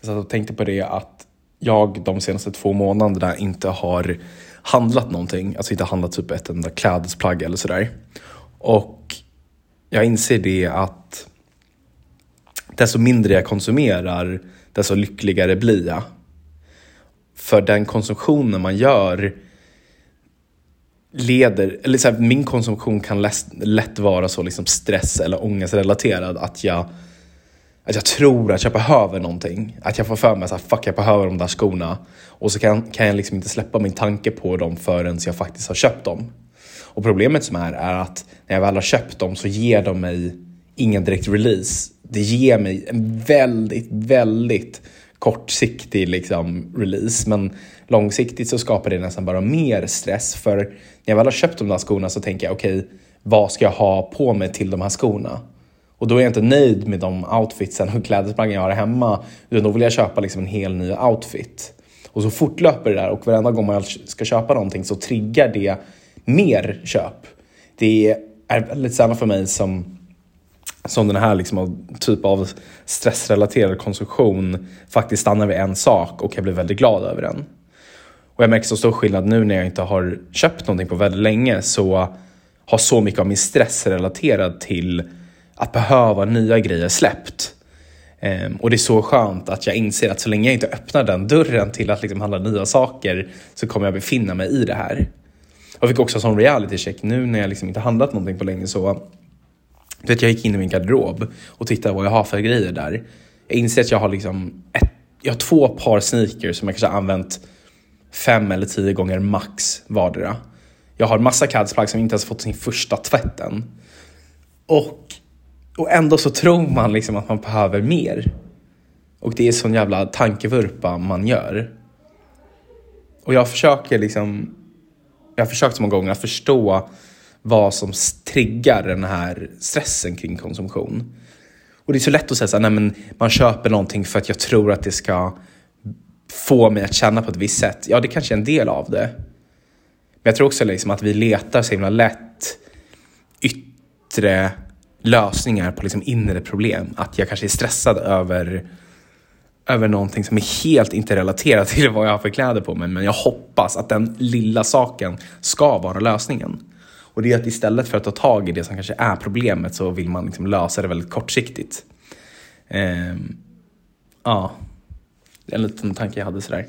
Jag satt och tänkte på det att jag de senaste två månaderna inte har handlat någonting. Alltså inte handlat typ ett enda klädesplagg eller sådär. Och jag inser det att desto mindre jag konsumerar, desto lyckligare blir jag. För den konsumtionen man gör leder, eller så här, min konsumtion kan lätt, lätt vara så liksom stress eller ångestrelaterad att jag, att jag tror att jag behöver någonting. Att jag får för mig att fuck jag behöver de där skorna. Och så kan, kan jag liksom inte släppa min tanke på dem förrän jag faktiskt har köpt dem. Och problemet som är, är att när jag väl har köpt dem så ger de mig ingen direkt release. Det ger mig en väldigt, väldigt kortsiktig liksom, release. Men långsiktigt så skapar det nästan bara mer stress. För när jag väl har köpt de där skorna så tänker jag okej, okay, vad ska jag ha på mig till de här skorna? Och då är jag inte nöjd med de outfitsen och klädesplaggen jag har hemma. Utan då vill jag köpa liksom en hel ny outfit. Och så fortlöper det där och varenda gång man ska köpa någonting så triggar det mer köp. Det är väldigt sällan för mig som, som den här liksom, typ av stressrelaterad konsumtion faktiskt stannar vid en sak och jag blir väldigt glad över den. Och jag märker så stor skillnad nu när jag inte har köpt någonting på väldigt länge så har så mycket av min stress relaterad till att behöva nya grejer släppt. Um, och det är så skönt att jag inser att så länge jag inte öppnar den dörren till att liksom handla nya saker så kommer jag befinna mig i det här. Jag fick också en sån reality check nu när jag liksom inte handlat någonting på länge så vet, jag gick in i min garderob och tittade vad jag har för grejer där. Jag inser att jag har liksom ett, jag har två par sneakers som jag kanske har använt fem eller tio gånger max vardera. Jag har massa klädesplagg som inte ens fått sin första tvätten. Och, och ändå så tror man liksom att man behöver mer. Och det är sån jävla tankevurpa man gör. Och jag försöker liksom jag har försökt så många gånger att förstå vad som triggar den här stressen kring konsumtion. Och det är så lätt att säga såhär, nej men man köper någonting för att jag tror att det ska få mig att känna på ett visst sätt. Ja, det kanske är en del av det. Men jag tror också liksom att vi letar så himla lätt yttre lösningar på liksom inre problem. Att jag kanske är stressad över över någonting som är helt inte relaterat till vad jag har för kläder på mig. Men jag hoppas att den lilla saken ska vara lösningen. Och det är att istället för att ta tag i det som kanske är problemet så vill man liksom lösa det väldigt kortsiktigt. Ehm, ja, det är en liten tanke jag hade sådär.